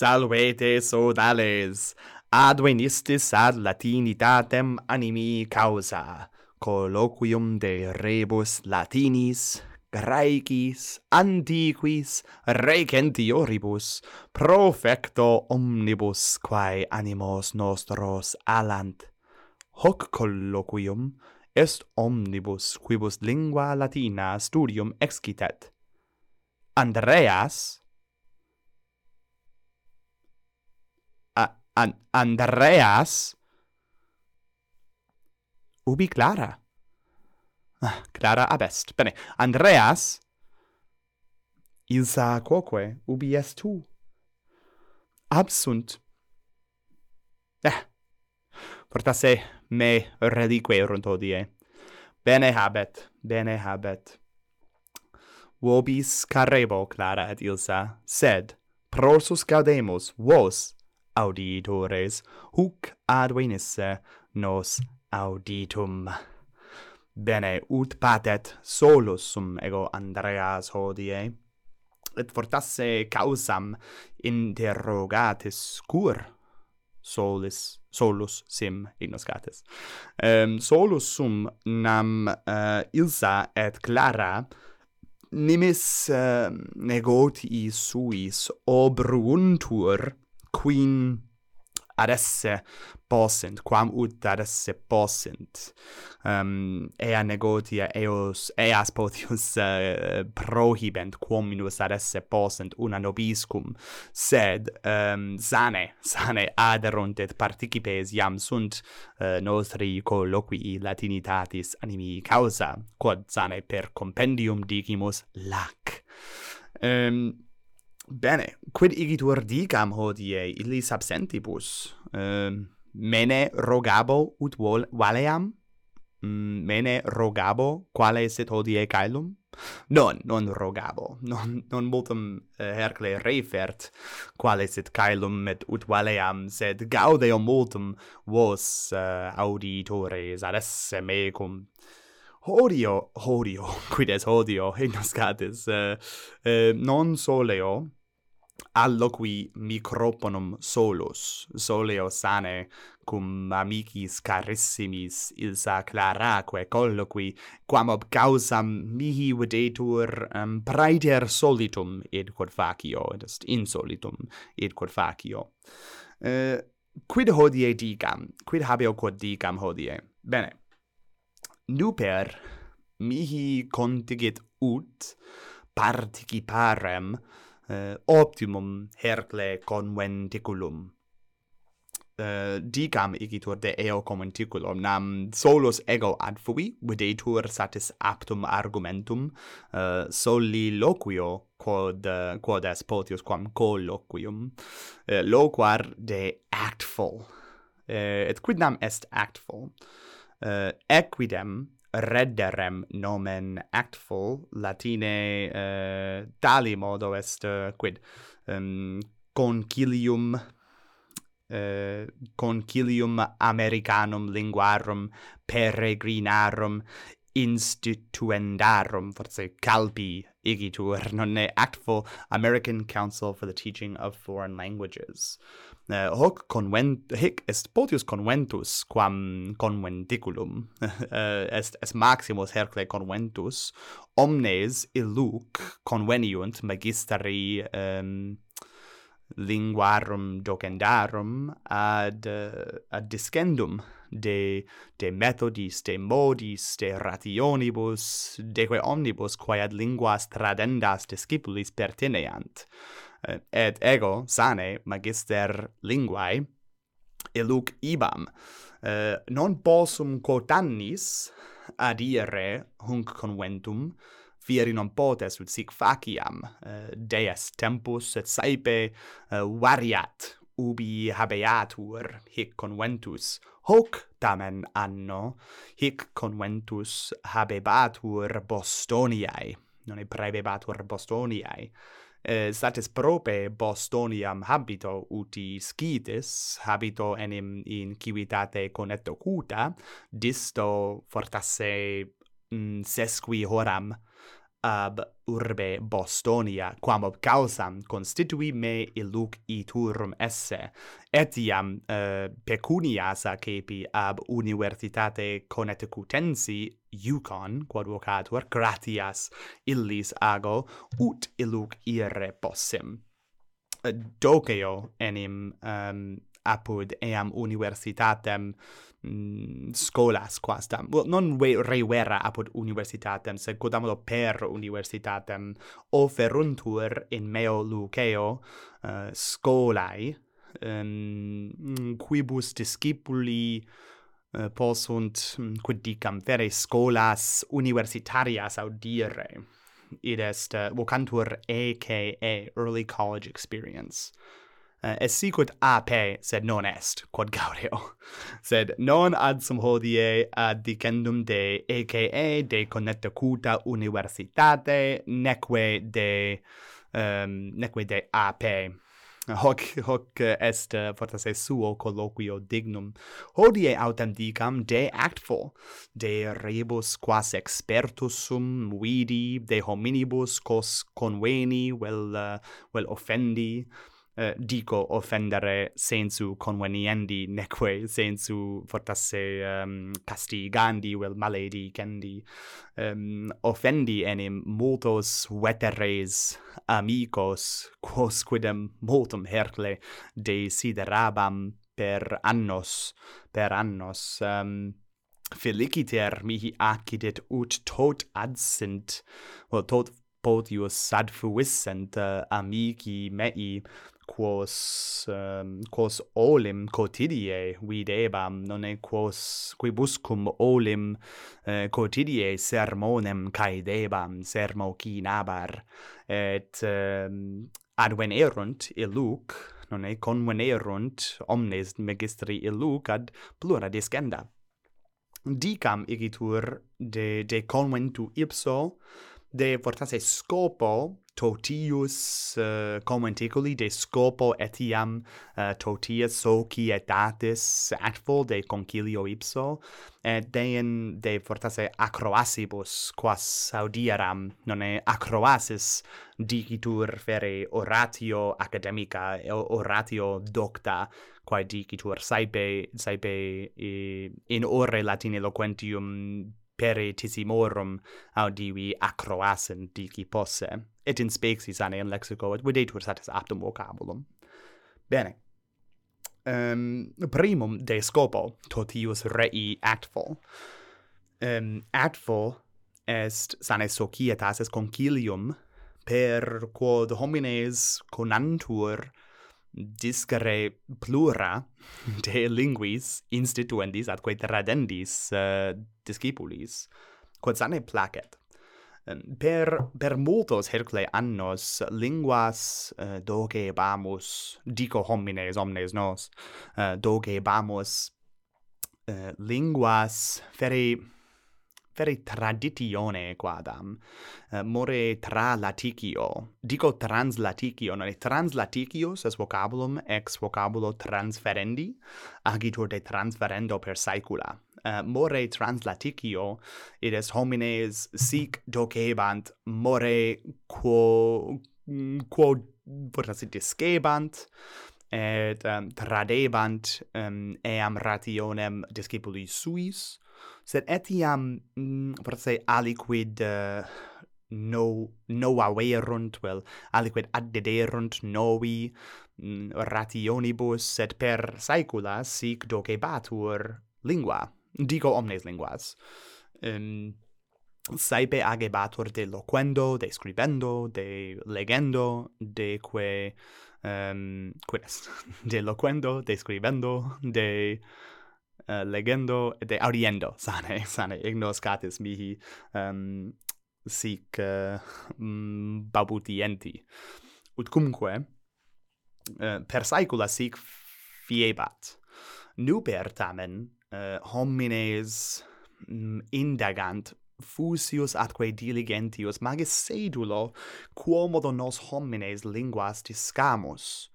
Salvete sodales, ad venistis ad latinitatem animi causa, colloquium de rebus latinis, graecis, antiquis, recentioribus, profecto omnibus quae animos nostros alant. Hoc colloquium est omnibus quibus lingua latina studium excitet. Andreas, An Andreas ubi Clara. Ah, Clara abest. Bene, Andreas Ilsa quoque ubi est tu? Absunt. Eh, portasse me relique runt odie. Bene habet, bene habet. Vobis carrebo, Clara et Ilsa, sed prosus gaudemus, vos auditores huc ad venisse nos auditum. Bene ut patet solus sum ego Andreas hodie et fortasse causam interrogatis cur solis solus sim ignoscatis um, ehm, solus sum nam uh, Ilsa et Clara nimis uh, negotii suis obruntur quin adesse possint, quam ut adesse possint. Um, ehm, ea negotia eos, eas potius uh, prohibent quominus adesse possint una nobiscum, sed um, sane, sane aderunt et participes iam sunt uh, nostri colloquii latinitatis animi causa, quod sane per compendium dicimus lac. Um, Bene, quid igitur dicam hodie illis absentibus? Um, ehm, mene rogabo ut vol valeam? Mm, mene rogabo quale sit hodie caelum? Non, non rogabo, non, non multum eh, uh, Hercle refert, quale sit caelum et ut valeam, sed gaudeo multum vos uh, auditores adesse mecum. Hodio, hodio, quid es hodio, ignoscatis, uh, eh, uh, non soleo, alloqui microponum solus, soleo sane, cum amicis carissimis ilsa claraque colloqui, quam ob causam mihi videtur um, praeter solitum id quod facio, et est insolitum id quod facio. Uh, quid hodie dicam? Quid habeo quod dicam hodie? Bene. Nuper mihi contigit ut participarem uh, optimum Hercle conventiculum. Uh, dicam igitur de eo conventiculum, nam solus ego adfui videtur satis aptum argumentum eh, uh, soli loquio quod uh, quod est potius quam colloquium uh, loquar de actful uh, et quidnam est actful uh, equidem redderem nomen actful latine uh, tali modo est uh, quid? Um, concilium uh, concilium americanum linguarum peregrinarum instituendarum forse calpi igitur nonne actful American Council for the Teaching of Foreign Languages. Uh, hoc convent hic est potius conventus quam conventiculum uh, est est maximus hercle conventus omnes illuc conveniunt magistri um, ehm, linguarum docendarum ad uh, ad discendum de de methodis de modis de rationibus de quae omnibus quae ad linguas tradendas discipulis pertineant eh, et ego sane magister linguae eluc ibam. Uh, non possum quotannis adire hunc conventum fieri non potes ut sic faciam. Eh, uh, deas tempus et saepe uh, variat ubi habeatur hic conventus hoc tamen anno hic conventus habebatur Bostoniae non praebebatur Bostoniae. Eh, statis prope Bostoniam habito uti scitis, habito enim in civitate conetto cuta, disto fortasse mm, sesqui horam, ab urbe Bostonia, quam ob causam constitui me illuc iturum esse, etiam uh, eh, pecunias acepi ab Universitate Connecticutensi Yukon, quod vocatur, gratias illis ago, ut illuc ire possim. Uh, eh, doceo enim um, apud eam universitatem mm, scolas quastam well, non ve revera apud universitatem sed quodamolo per universitatem. Oferuntur in meo luceo eh, uh, scolae um, quibus discipuli eh, uh, possunt mm, quid dicam vere scolas universitarias audire. Id est uh, vocantur aka early college experience. Eh, uh, essi sicut ape sed non est quod gaudeo sed non ad sum hodie ad dicendum de EKE de connecta universitate neque de um, neque de ape. Hoc hoc est eh, fortas est suo colloquio dignum. Hodie autem dicam de actfo, de rebus quas expertus sum vidi de hominibus cos conveni vel eh, vel offendi eh, dico offendere sensu conveniendi neque sensu fortasse um, castigandi vel maledi kendi um, ehm, offendi enim multos veteres amicos quosquidem multum hercle desiderabam per annos per annos. Um, feliciter mihi accidit ut tot adsint, well, tot potius ad fuissent uh, amici mei quos um, quos olim quotidie videbam nonne quos quibuscum olim eh, uh, quotidie sermonem caedebam sermo cinabar et ehm, um, advenerunt illuc nonne conven erunt omnes magistri illuc ad plura descenda. Dicam igitur de de conventu ipso de fortasse scopo totius eh, uh, commenticuli de scopo etiam eh, uh, totius societatis atfo de concilio ipso et dein de fortasse acroasibus quas audieram nonne acroasis dicitur fere oratio academica oratio docta quae dicitur saepe saepe in ore latine loquentium peritissimorum audivi acroasen dici posse, et inspexi ane in lexico, et videtur satis aptum vocabulum. Bene. Um, primum de scopo totius rei atfol. Um, ehm, atfol est sane societatis concilium per quod homines conantur discere plura de linguis instituendis atque tradendis uh, discipulis quod sane placet. Per per multos hercle annos linguas eh, uh, dogebamus dico homines omnes nos eh, uh, dogebamus uh, linguas feri fere traditione quadam, uh, more tra laticio. Dico translaticio, non è translaticio, ses vocabulum, ex vocabulo transferendi, agitur de transferendo per saecula. Uh, more translaticio, id es homines sic docebant, more quo, mm, quo potras discebant, et um, tradebant um, eam rationem discipuli suis, sed etiam mm, se aliquid uh, no novaverunt vel aliquid addederunt novi mm, rationibus sed per saecula sic docebatur lingua dico omnes linguas. Um, saepe agebatur de loquendo de scribendo de legendo de que ehm, um, quid est de loquendo de scribendo de uh, legendo de Oriendo, sane, sane, ignos catis mihi um, sic uh, babutienti. Ut cumque, uh, per saecula sic fiebat. Nuper tamen uh, homines mm, indagant fusius atque diligentius magis sedulo quomodo nos homines linguas discamus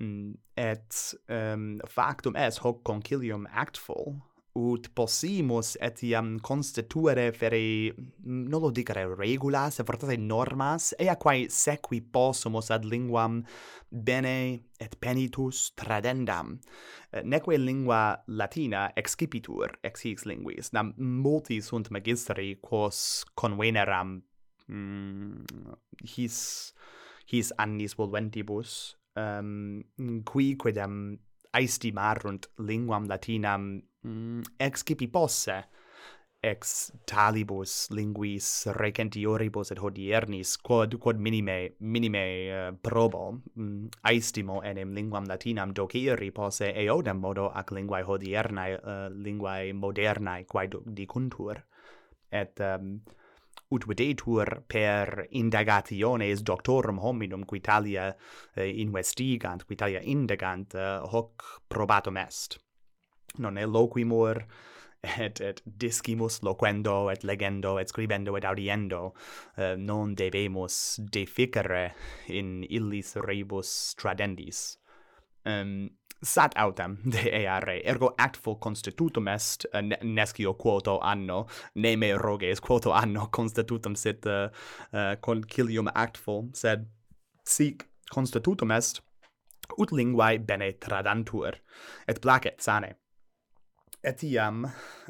Mm, et um, factum est hoc concilium actful ut possimus etiam constituere fere mm, lo dicere regulas et fortate normas ea quae sequi possumus ad linguam bene et penitus tradendam. Neque lingua latina excipitur ex hic linguis nam multi sunt magistri quos conveneram mm, his his annis volventibus um, qui quidem aestimarunt linguam latinam mm, ex cipi posse, ex talibus linguis recentioribus et hodiernis quod quod minime minime uh, probo mm, aestimo enim linguam latinam doceri posse eodem modo ac linguae hodiernae uh, linguae modernae quae dicuntur. Et um, ut videtur per indagationes doctorum hominum qui talia eh, investigant, qui talia indagant, eh, hoc probatum est. Non e loquimur, et et discimus loquendo et legendo et scribendo et audiendo eh, non debemus deficere in illis rebus tradendis um, sat autem de eare ergo actful constitutum est eh, uh, nescio quoto anno ne me roges quoto anno constitutum sit uh, uh, concilium actful sed sic constitutum est ut linguae bene tradantur et placet sane. Etiam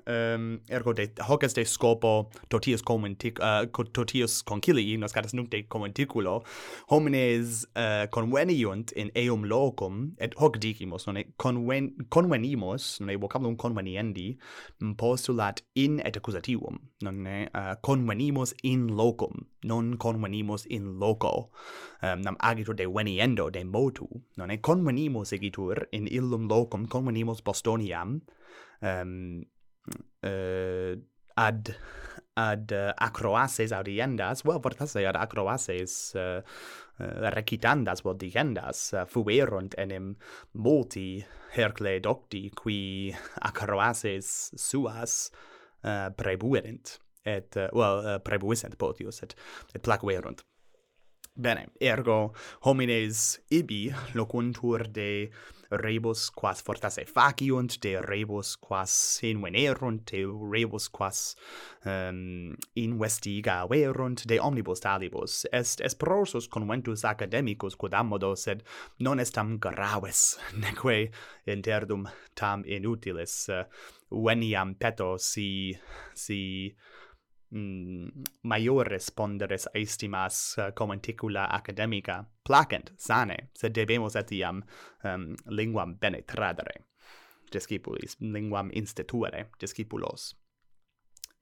um, ergo de hoc est de scopo totius commentic uh, totius concilii nascatus nunc de commenticulo homines uh, conveniunt in eum locum et hoc dicimus non conven convenimus non vocabulum conveniendi postulat in et accusativum non uh, convenimus in locum non convenimus in loco um, nam agitur de veniendo de motu non convenimus egitur in illum locum convenimus Bostoniam um, uh, ad ad uh, acroaces audiendas, well, vortas ad acroaces uh, uh, recitandas, well, dicendas, uh, fuerunt enim multi Hercle docti, qui acroaces suas uh, prebuerint, et, uh, well, uh, prebuisent potius, et, et placuerunt. Bene, ergo homines ibi locuntur de rebus quas fortasse faciunt, de rebus quas invenerunt, de rebus quas um, investiga verunt, de omnibus talibus. Est esprosus conventus academicus quod ammodo, sed non est tam graves, neque interdum tam inutiles uh, veniam peto si, si mm, maiores ponderes estimas eh, uh, commenticula academica placent sane, sed debemus etiam um, linguam bene tradere, descipulis, linguam instituere, descipulos.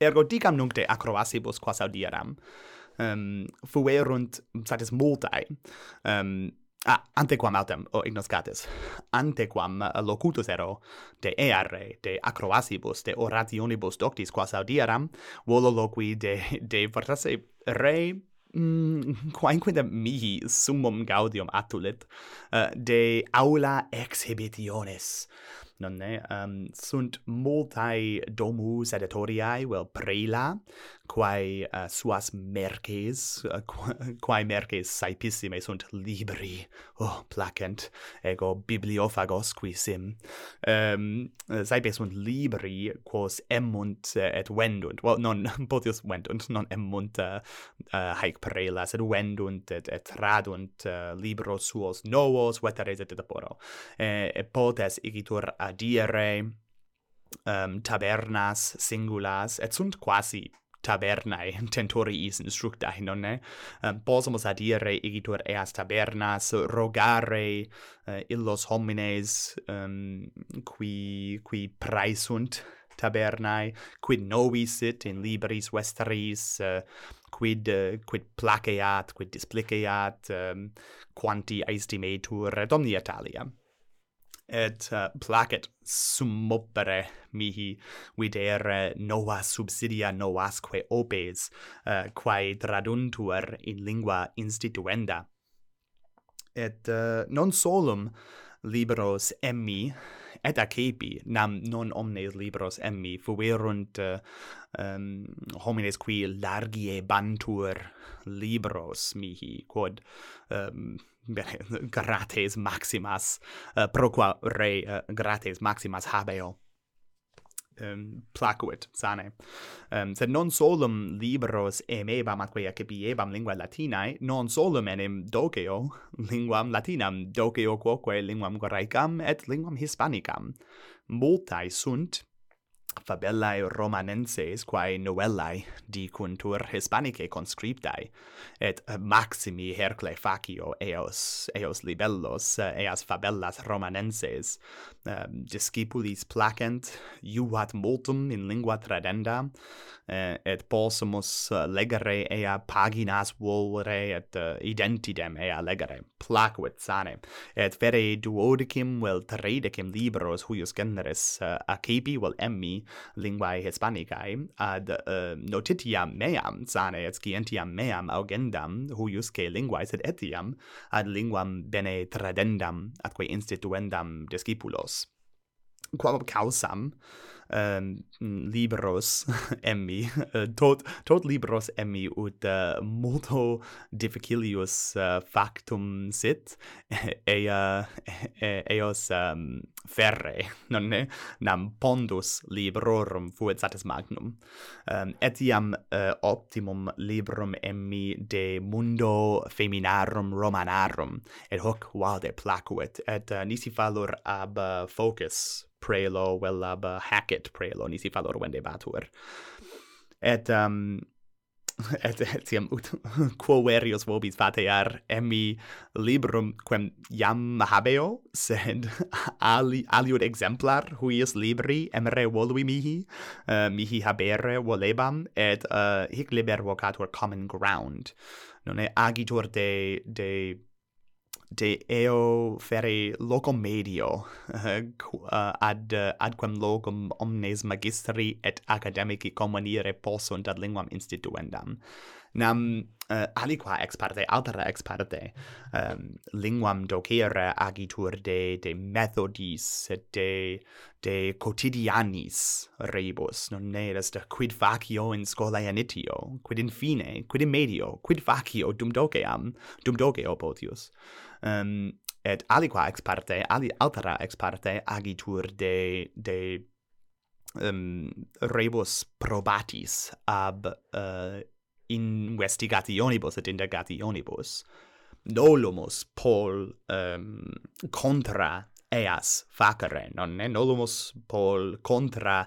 Ergo dicam nunc de acroasibus quas audieram, um, ehm, fuerunt, satis multae, um, Ah, antequam autem, o ignoscatis, antequam eh, locutus ero, de eare, de acroasibus, de orationibus doctis quas audiaram, volo loqui de, de fortasse re, mm, quaenque mihi summum gaudium atulit, uh, de aula exhibitiones, nonne um, sunt multae domus editoriae vel prela quae uh, suas merces uh, quae merces saepissime sunt libri. Oh placent. Ego bibliophagos qui sim. Um, saepe sunt libri quos emunt uh, et vendunt. Well non potius vendunt non emunt uh, uh, haec prela sed vendunt et, et tradunt uh, libros suos novos veteres et deporo E, e potes igitur adire um, tabernas singulas et sunt quasi tabernae tentoriis instructae nonne eh, um, possumus adire igitur eas tabernas rogare uh, illos homines um, qui qui praesunt tabernae quid novi sit in libris vestris uh, quid uh, quid placeat quid displiceat um, ehm, quanti aestimetur et omnia talia et uh, placet sum opere mihi videre nova subsidia novasque opes uh, quae traduntur in lingua instituenda. Et uh, non solum libros emmi et acepi nam non omnes libros emmi fuerunt uh, um, homines qui largie bantur libros mihi quod um, bene, grates maximas, eh, uh, proqua re uh, eh, grates maximas habeo um, placuit sane. Um, sed non solum libros emebam atque accipiebam lingua latinae, non solum enim doceo linguam latinam, doceo quoque linguam graecam et linguam hispanicam. Multae sunt, fabellae romanenses quae novellae dicuntur hispanicae conscriptae et maximi hercle facio eos eos libellos eh, eas fabellas romanenses. Ehm, um, discipulis placent, iuvat multum in lingua tradenda, uh, et possumus uh, legere ea paginas volere et uh, identidem ea legere, placuit sane, et vere duodecim vel tredecim libros huius generis uh, acepi vel emmi linguae hispanicae, ad uh, notitiam meam sane et scientiam meam augendam huiusque linguae sed etiam ad linguam bene tradendam atque instituendam discipulos quam causam um, ehm, libros emmi uh, eh, tot tot libros emmi ut uh, multo difficilius uh, factum sit ea e, eos um, ehm, ferre nonne nam pondus librorum fuit satis magnum. Um, etiam uh, optimum librum emmi de mundo feminarum romanarum et hoc valde placuit et uh, nisi fallur ab uh, focus prelo velab uh, hacket prelo nisi valor vendebatur et um, et etiam ut quo verius vobis fatear emi librum quem iam habeo sed ali aliud exemplar huius libri emre volui mihi uh, mihi habere volebam et uh, hic liber vocatur common ground. Non agitur de de de eo fere locum medio uh, eh, uh, ad uh, adquam locum omnes magistri et academici communire possunt ad linguam instituendam nam eh, uh, aliqua ex parte altera ex parte um, linguam docere agitur de de methodis et de de quotidianis rebus. Non ne est quid facio in scholae initio quid in fine quid in medio quid facio dum doceam dum doceo potius. Um, et aliqua ex parte ali altera ex parte agitur de de um, rebus probatis ab uh, investigationibus et indagationibus. Nolumus pol um, ehm, contra eas facere nonne nolumus pol contra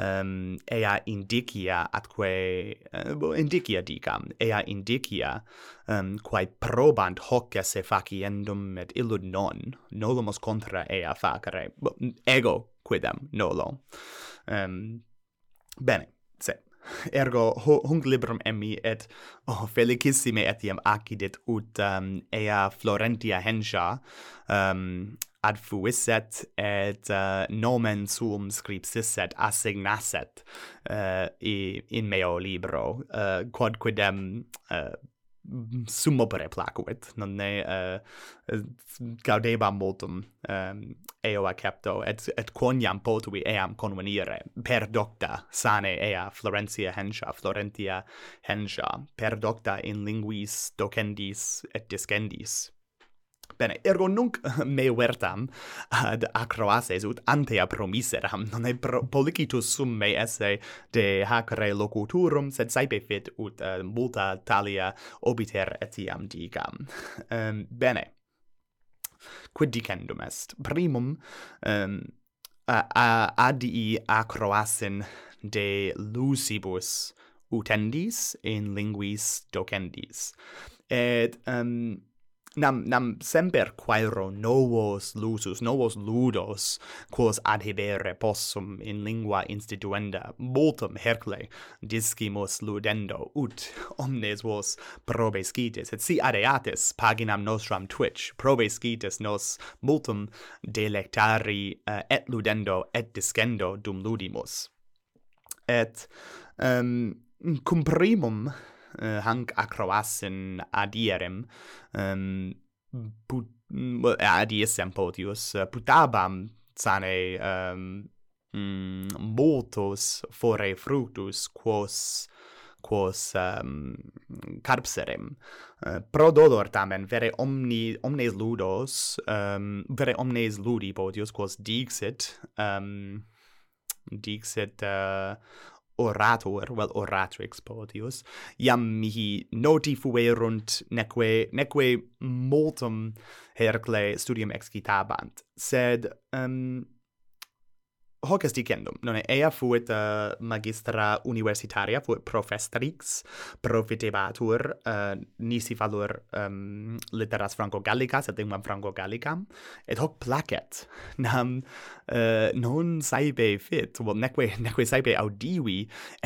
um, ea indicia atque uh, eh, indicia dicam ea indicia um, quae probant hoc esse faciendum et illud non. Nolumus contra ea facere. Ego quidem nolo um, bene se ergo ho, hunc librum emmi et oh, felicissime etiam accidit ut um, ea Florentia hensha um, ad fuisset et uh, nomen suum scripsisset assignasset uh, in meo libro uh, quodquidem uh, summopere placuit, non ne eh, uh, gaudebam multum um, eo accepto, et, et quoniam potui eam convenire, per docta sane ea Florentia hensha, Florentia hensha, per docta in linguis docendis et discendis, Bene, ergo nunc me vertam ad acroases ut antea promiseram, non e pro policitus sum me esse de hac re locuturum, sed saepe fit ut uh, multa talia obiter etiam digam. Um, bene, quid dicendum est? Primum, um, a, a, adii acroasin de lusibus utendis in linguis docendis. Et um, nam nam semper quaero novos lusus novos ludos quos adhibere possum in lingua instituenda multum hercle discimus ludendo ut omnes vos probescites et si adeatis paginam nostram twitch probescites nos multum delectari uh, et ludendo et discendo dum ludimus. Et um, cum primum Eh, hanc acroassen adierem um, ehm, put, adiesem potius putabam sane um, mm, multos fore fructus quos quos um, carpserem. Uh, pro dolor tamen vere omni omnes ludos um, vere omnes ludi potius quos dixit um, dixit uh, orator vel oratrix potius iam mihi noti fuerunt neque neque multum hercle studium excitabant sed um, hoc est dicendum, non ea fuit uh, magistra universitaria, fuit profestrix, profitebatur, uh, eh, nisi valur um, ehm, litteras franco-gallicas, et lingvam franco-gallicam, et hoc placet, nam uh, non saibe fit, well, neque, neque saibe audivi,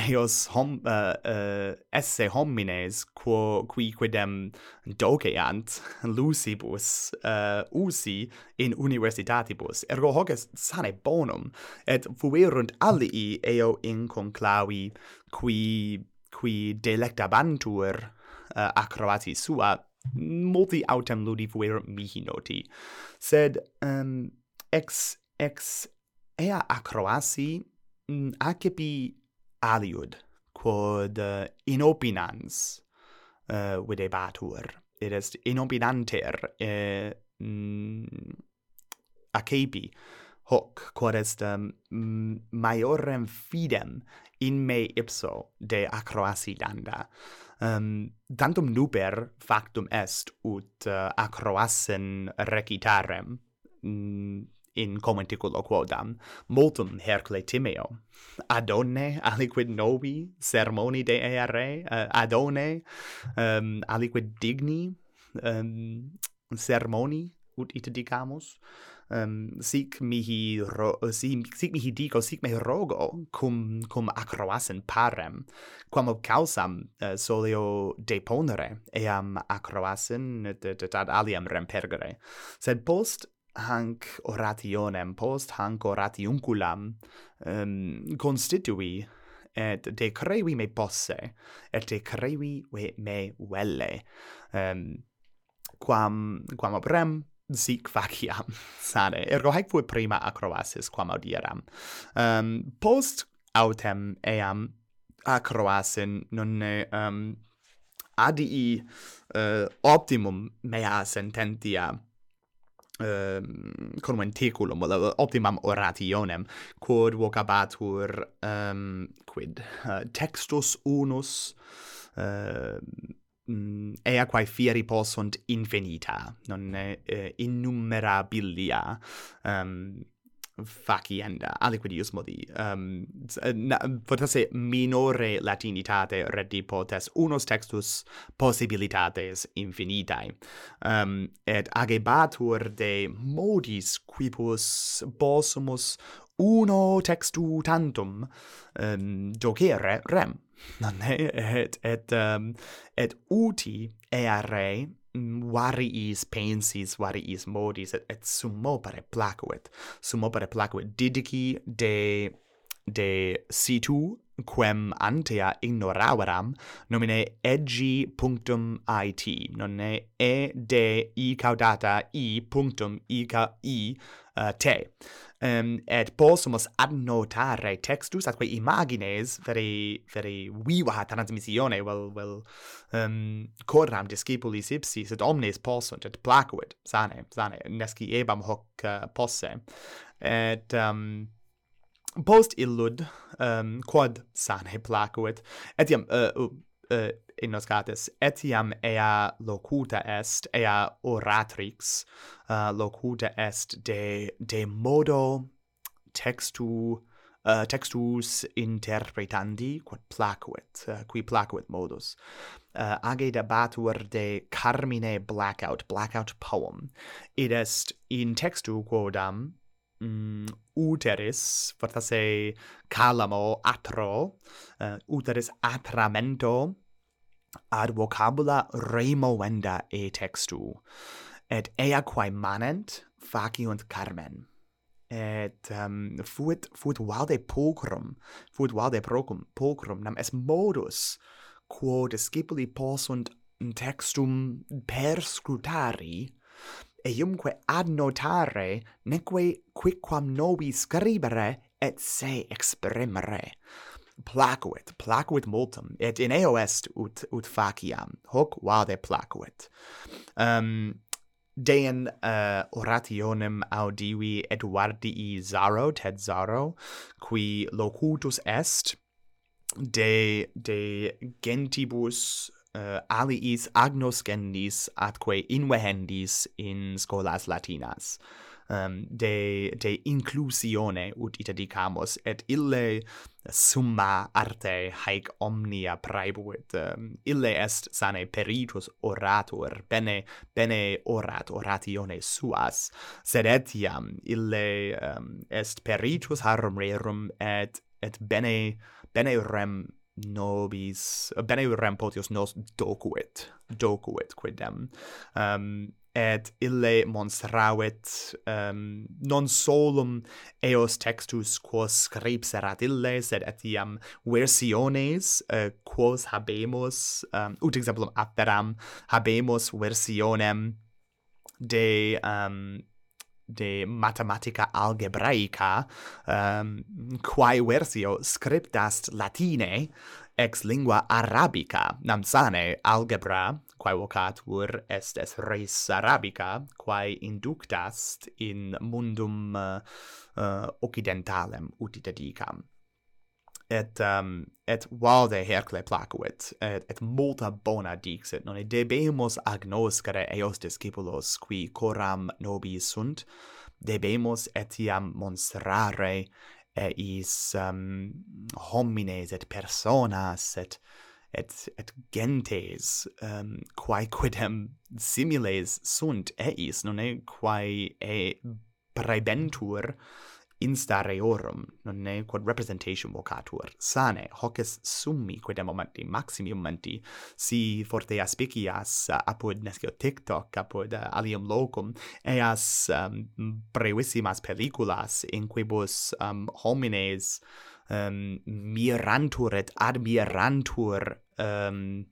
eos hom, uh, uh, esse homines, quo, qui quidem doceant lucibus uh, usi in universitatibus, ergo hoc est sane bonum, et fuerunt alii eo in conclavi qui qui delectabantur uh, eh, acrobati sua multi autem ludi fuerunt mihi noti. Sed um, ex ex ea acroasi mm, acepi aliud quod uh, inopinans eh, uh, videbatur it est inopinanter uh, mm, acepi hoc quod est um, maiorem fidem in me ipso de Acroasilanda. Um, tantum nuper factum est ut uh, Acroasen recitarem mm, in commenticulo quodam multum Hercle Timeo adone aliquid novi sermoni de ere uh, adone um, aliquid digni um, sermoni ut ite dicamus um, sic mihi ro, sic, sic mihi dico sic me rogo cum cum acroasen parem quam ob causam uh, solio deponere eam acroasen ad aliam rempergere. Sed post hanc orationem post hanc oratiunculam um, constitui et de crevi me posse et de crevi me velle um, quam quam obrem sic faciam sane ergo haec fui prima acroasis quam audieram. Um, post autem eam acroasin nonne um, ehm, adii uh, optimum mea sententia ehm, um, conventiculum optimam orationem quod vocabatur um, quid? Uh, textus unus uh, Mm, ea quae fieri possunt infinita, non eh, innumerabilia ehm, um, facienda, aliquid ius modi, um, ehm, eh, na, potasse minore latinitate reddi potes unos textus possibilitates infinitae. Um, et agebatur de modis quibus possumus uno textu tantum um, docere rem ne et et um, et uti eare mm, variis pensis variis modis et, et sum pare placuit sum pare placuit didici de de situ quem antea ignoraveram nomine egi.it non e de i caudata i punctum i ca i uh, te. Um, et possumus annotare textus atque imagines veri veri viva transmissione vel vel ehm, um, coram discipulis ipsi sed omnes possunt et placuit sane sane nesci ebam hoc uh, posse. Et um, post illud um, quod sane placuit etiam uh, uh, in noscates etiam ea locuta est ea oratrix uh, locuta est de de modo textu uh, textus interpretandi quod placuit uh, qui placuit modus. Uh, age debatur de carmine blackout blackout poem. Id est in textu quodam mm, uteris, fortasse calamo atro, uh, uteris atramento, ad vocabula removenda e textu, et ea quae manent faciunt carmen. Et um, fuit, fuit valde pulcrum, fuit valde procum, pulcrum, nam es modus, quo discipuli possunt textum perscrutari, eiumque ad notare, neque quicquam novi scribere, et se exprimere. Placuit, placuit multum, et in eo est ut, ut faciam, hoc vade placuit. Ehm, um, Dean uh, eh, orationem audivi Eduardii Zaro, Ted Zaro, qui locutus est de, de gentibus Eh, uh, aliis agnoscendis atque invehendis in scholas latinas. Um, de de inclusione ut ita dicamus et ille summa arte haec omnia praebuit. Um, ille est sane peritus orator bene bene orat oratione suas. Sed etiam ille um, est peritus harum rerum et et bene bene rem nobis uh, bene rampotios nos docuit docuit quidem um, et ille monstravit um, non solum eos textus quos scripserat ille sed etiam versiones uh, quos habemus um, ut exemplum aperam habemus versionem de um, de mathematica algebraica um, quae versio scriptast latine ex lingua arabica. Nam sane algebra quae vocatur est es res arabica quae inductast in mundum uh, uh, occidentalem ut dedicam et um et valde hercle placuit et et multa bona dixit non debemus agnoscere eos discipulos qui coram nobis sunt debemus etiam monstrare eis um, homines et personas et et et gentes um, quae quidem similes sunt eis non e quae e prebentur instareorum nonne quod representation vocatur sane hoc est summi quidem momenti maximi momenti si forte aspicias apud nescio TikTok apud uh, alium locum eas um, ehm, brevissimas pelliculas in quibus um, ehm, homines ehm, um, mirantur et admirantur um,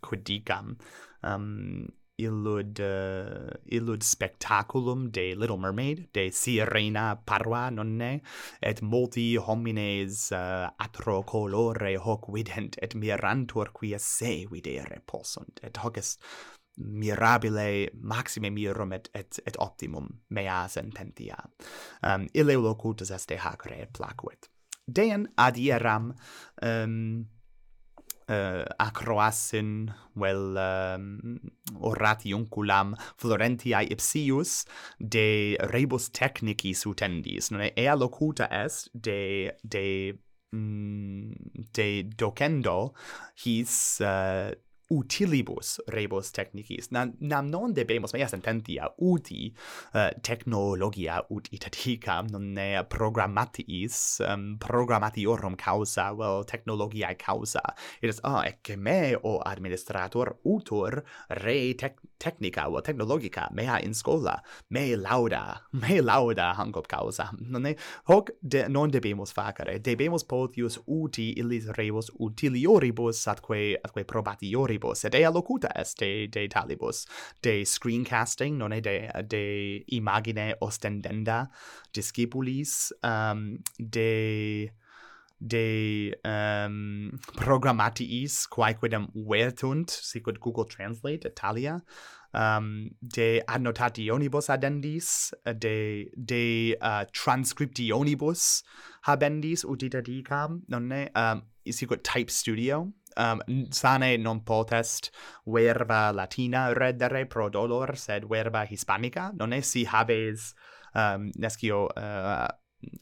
quid dicam um, illud uh, illud spectaculum de little mermaid de sirena parva nonne et multi homines eh, uh, atro colore hoc vident et mirantur quia se videre possunt. Et hoc est mirabile maxime mirum et et, et optimum mea sententia. Um, ille locutus est de hac re placuit. Dean adieram um, uh, acroasin vel um, ehm, oratiunculam Florentiae ipsius de rebus technicis utendis non ea locuta est de de mm, de docendo his uh, utilibus rebus technicis. Nam, nam non debemus mea sententia uti uh, technologia ut itatica non ne programmatis um, programmatiorum causa vel technologiae causa. It is ah ecce me o administrator utur re tec technica o technologica mea in scola me lauda me lauda hanc causa non è? Hoc de non debemus facere debemus potius uti illis rebus utilioribus atque atque probatioribus et ea locuta est de, de talibus de screencasting non è? De de imagine ostendenda discipulis um, de de um, programmatiis quaequidem vertunt sicut Google Translate Italia um, de annotationibus adendis, de de uh, transcriptionibus habendis utita dicam nonne um, sicut type studio um, sane non potest verba latina reddere pro dolor sed verba hispanica nonne si habes um, nescio uh, eh,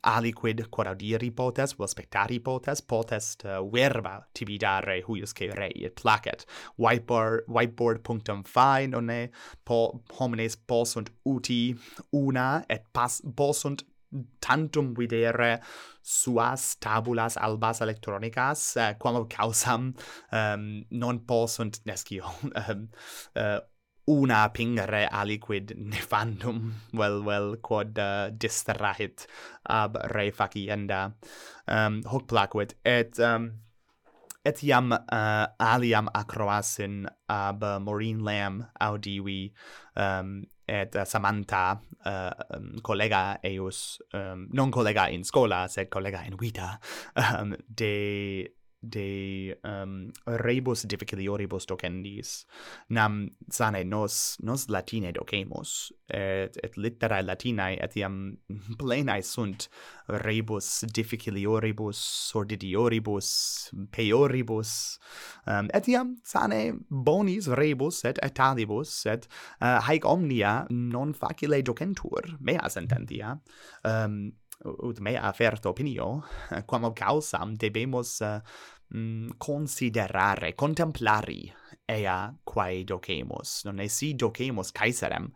aliquid quoraudiri potes, vel spectari potes, potest uh, verba tibidare huiusque rei placet. Whiteboard, whiteboard.fi nonne po, homines posunt uti una et pas, posunt tantum videre suas tabulas albas electronicas uh, quam causam um, non posunt nescio um, uh, una pingere aliquid nefandum, vel vel quod uh, distrahit ab re facienda um, hoc placuit, et um, et iam uh, aliam acroasin ab uh, Maureen Lamb audivi um, et uh, Samantha uh, um, collega eius um, non collega in scola sed collega in vita um, de de um, rebus difficilioribus docendis. Nam sane nos nos latine docemus et et litterae latinae etiam plenae sunt rebus difficilioribus sordidioribus peoribus um, etiam sane bonis rebus et etalibus et uh, haec omnia non facile docentur mea sententia um, ut mea ferto opinio quam causam debemus uh, mm, considerare, contemplari ea quae docemus. Non si docemus caesarem,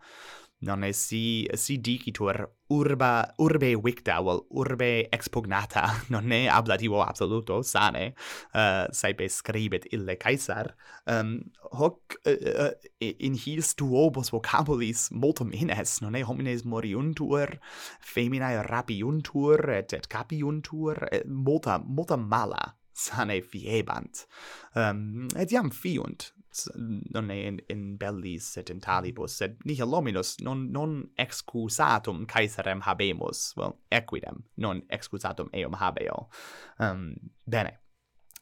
non est si si dicitur urba urbe victa vel urbe expugnata non ne ablativo absoluto sane uh, saepe scribit ille caesar um, hoc uh, uh, in his duobus vocabulis multum ines non ne homines moriuntur feminae rapiuntur et et capiuntur et multa multa mala sane fiebant. Um, et iam fiunt non in, in bellis et in talibus sed nihil hominos non non excusatum caesarem habemus well equidem non excusatum eum habeo. Um, bene.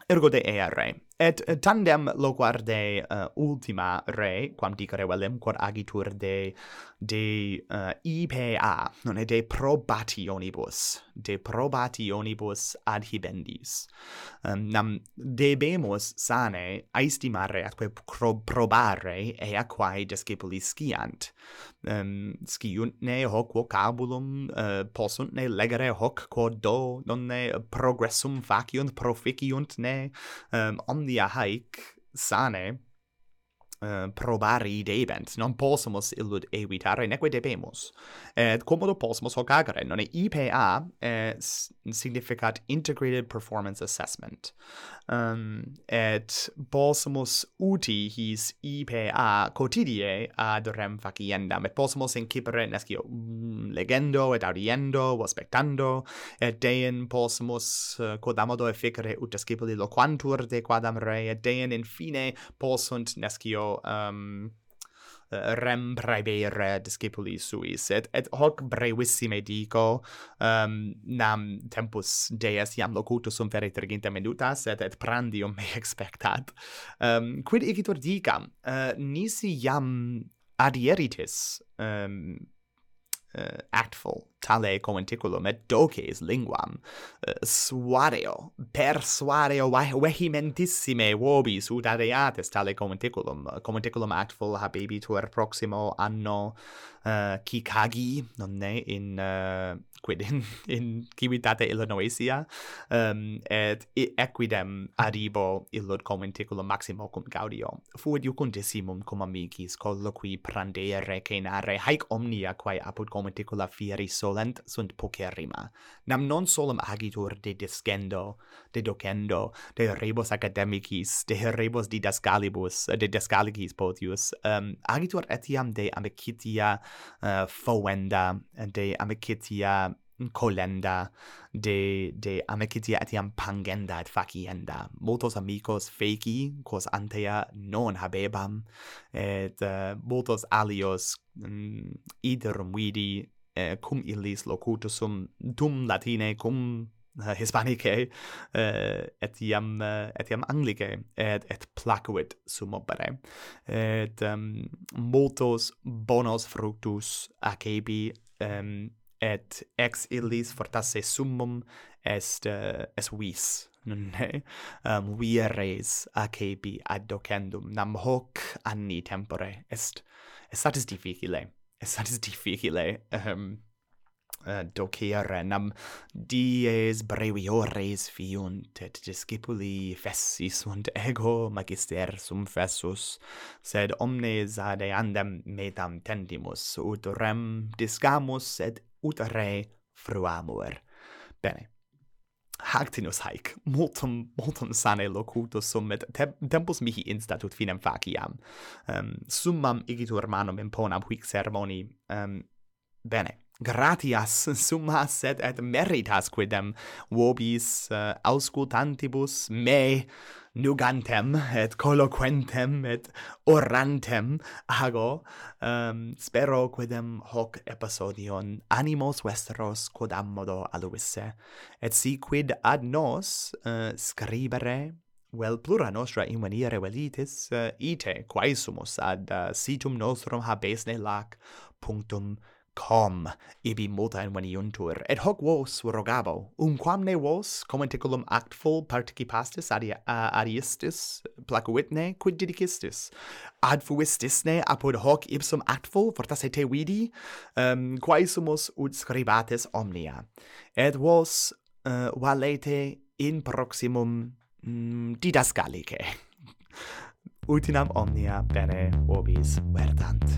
Ergo de ea re et tandem loquarde uh, eh, ultima re quam dicere velem quod agitur de de eh, uh, IPA non de probationibus de probationibus adhibendis um, ehm, nam debemus sane aestimare atque pro probare e quae discipuli sciant. Um, sciunt ne hoc vocabulum uh, possunt ne legere hoc quod do non ne progressum faciunt proficiunt ne. Um, the hike, Sane, Eh, uh, probare idee non possumus illud evitare neque debemus. Et commodo possumus hoc agere non IPA eh, significat integrated performance assessment. Um, et possumus uti his IPA quotidie ad rem faciendam. Et possumus incipere nescio mm, legendo et audiendo o spectando. Et dein possumus eh, uh, quodammodo efficere ut discipuli loquantur de quadam re et dein in fine possunt nescio um, eh, rem discipuli suis, et et hoc brevissime dico um, nam tempus deas iam locutus sum vere terginta minutas et et prandium me expectat. Um, quid igitur dicam? Uh, nisi iam adieritis um, Eh, uh, actful tale commenticulum et doces linguam. Uh, suareo per suareo vehementissime vobis ut areates tale commenticulum uh, commenticulum actful habebitur proximo anno uh, Kikagi nonne in uh, quid in, in civitate Illinoisia, um, et equidem arribo illud commenticulum maximo cum gaudio. Fuit iucundissimum cum amicis colloqui prandere recenare haec omnia quae apud commenticula fieri solent sunt pocerrima. Nam non solum agitur de discendo, de docendo, de rebus academicis, de rebus didascalibus, de descalicis potius, um, agitur etiam de amicitia uh, foenda, de amicitia colenda de de amicitia etiam pangenda et facienda. Multos amicos feci quos antea non habebam et uh, multos alios mm, um, iderum vidi uh, eh, cum illis locutusum dum latine cum eh, uh, hispanicae uh, etiam uh, etiam anglicae et et placuit sum opere. Et um, multos bonos fructus acebi um, et ex illis fortasse summum est uh, est vis nonne um vieres acebi ad docendum. Nam hoc anni tempore. Est est satis difficile. Est satis difficile um uh, docere. Nam dies breviores fiunt et discipuli fessi sunt ego magister sum fessus sed omnes ad eandem metam tendimus ut rem discamus et ut re fruamur. Bene. Hactinus haec, multum, multum sane locutus sum, et te tempus mihi instatut finem faciam. Um, summam igitur manum imponam huic sermoni. Um, bene. Gratias summas sed et meritas quidem vobis uh, auscultantibus me nugantem et colloquentem et orantem. Ago um, spero quidem hoc episodion animos vestros quod ammodo aluisse. Et si quid ad nos uh, scribere vel plura nostra in maniere velitis uh, ite quae sumus ad uh, situm nostrum habesne lac punctum com ibi multae veniuntur, et hoc vos rogabo, umquamne vos commenticulum actful participastis ad uh, adiistis placuitne, quid didicistis? Ad fuistisne apud hoc ipsum actful fortasse te vidi, um, quae sumus ut scribates omnia. Et vos uh, valete in proximum mm, didascalice. Utinam omnia bene vobis verdant.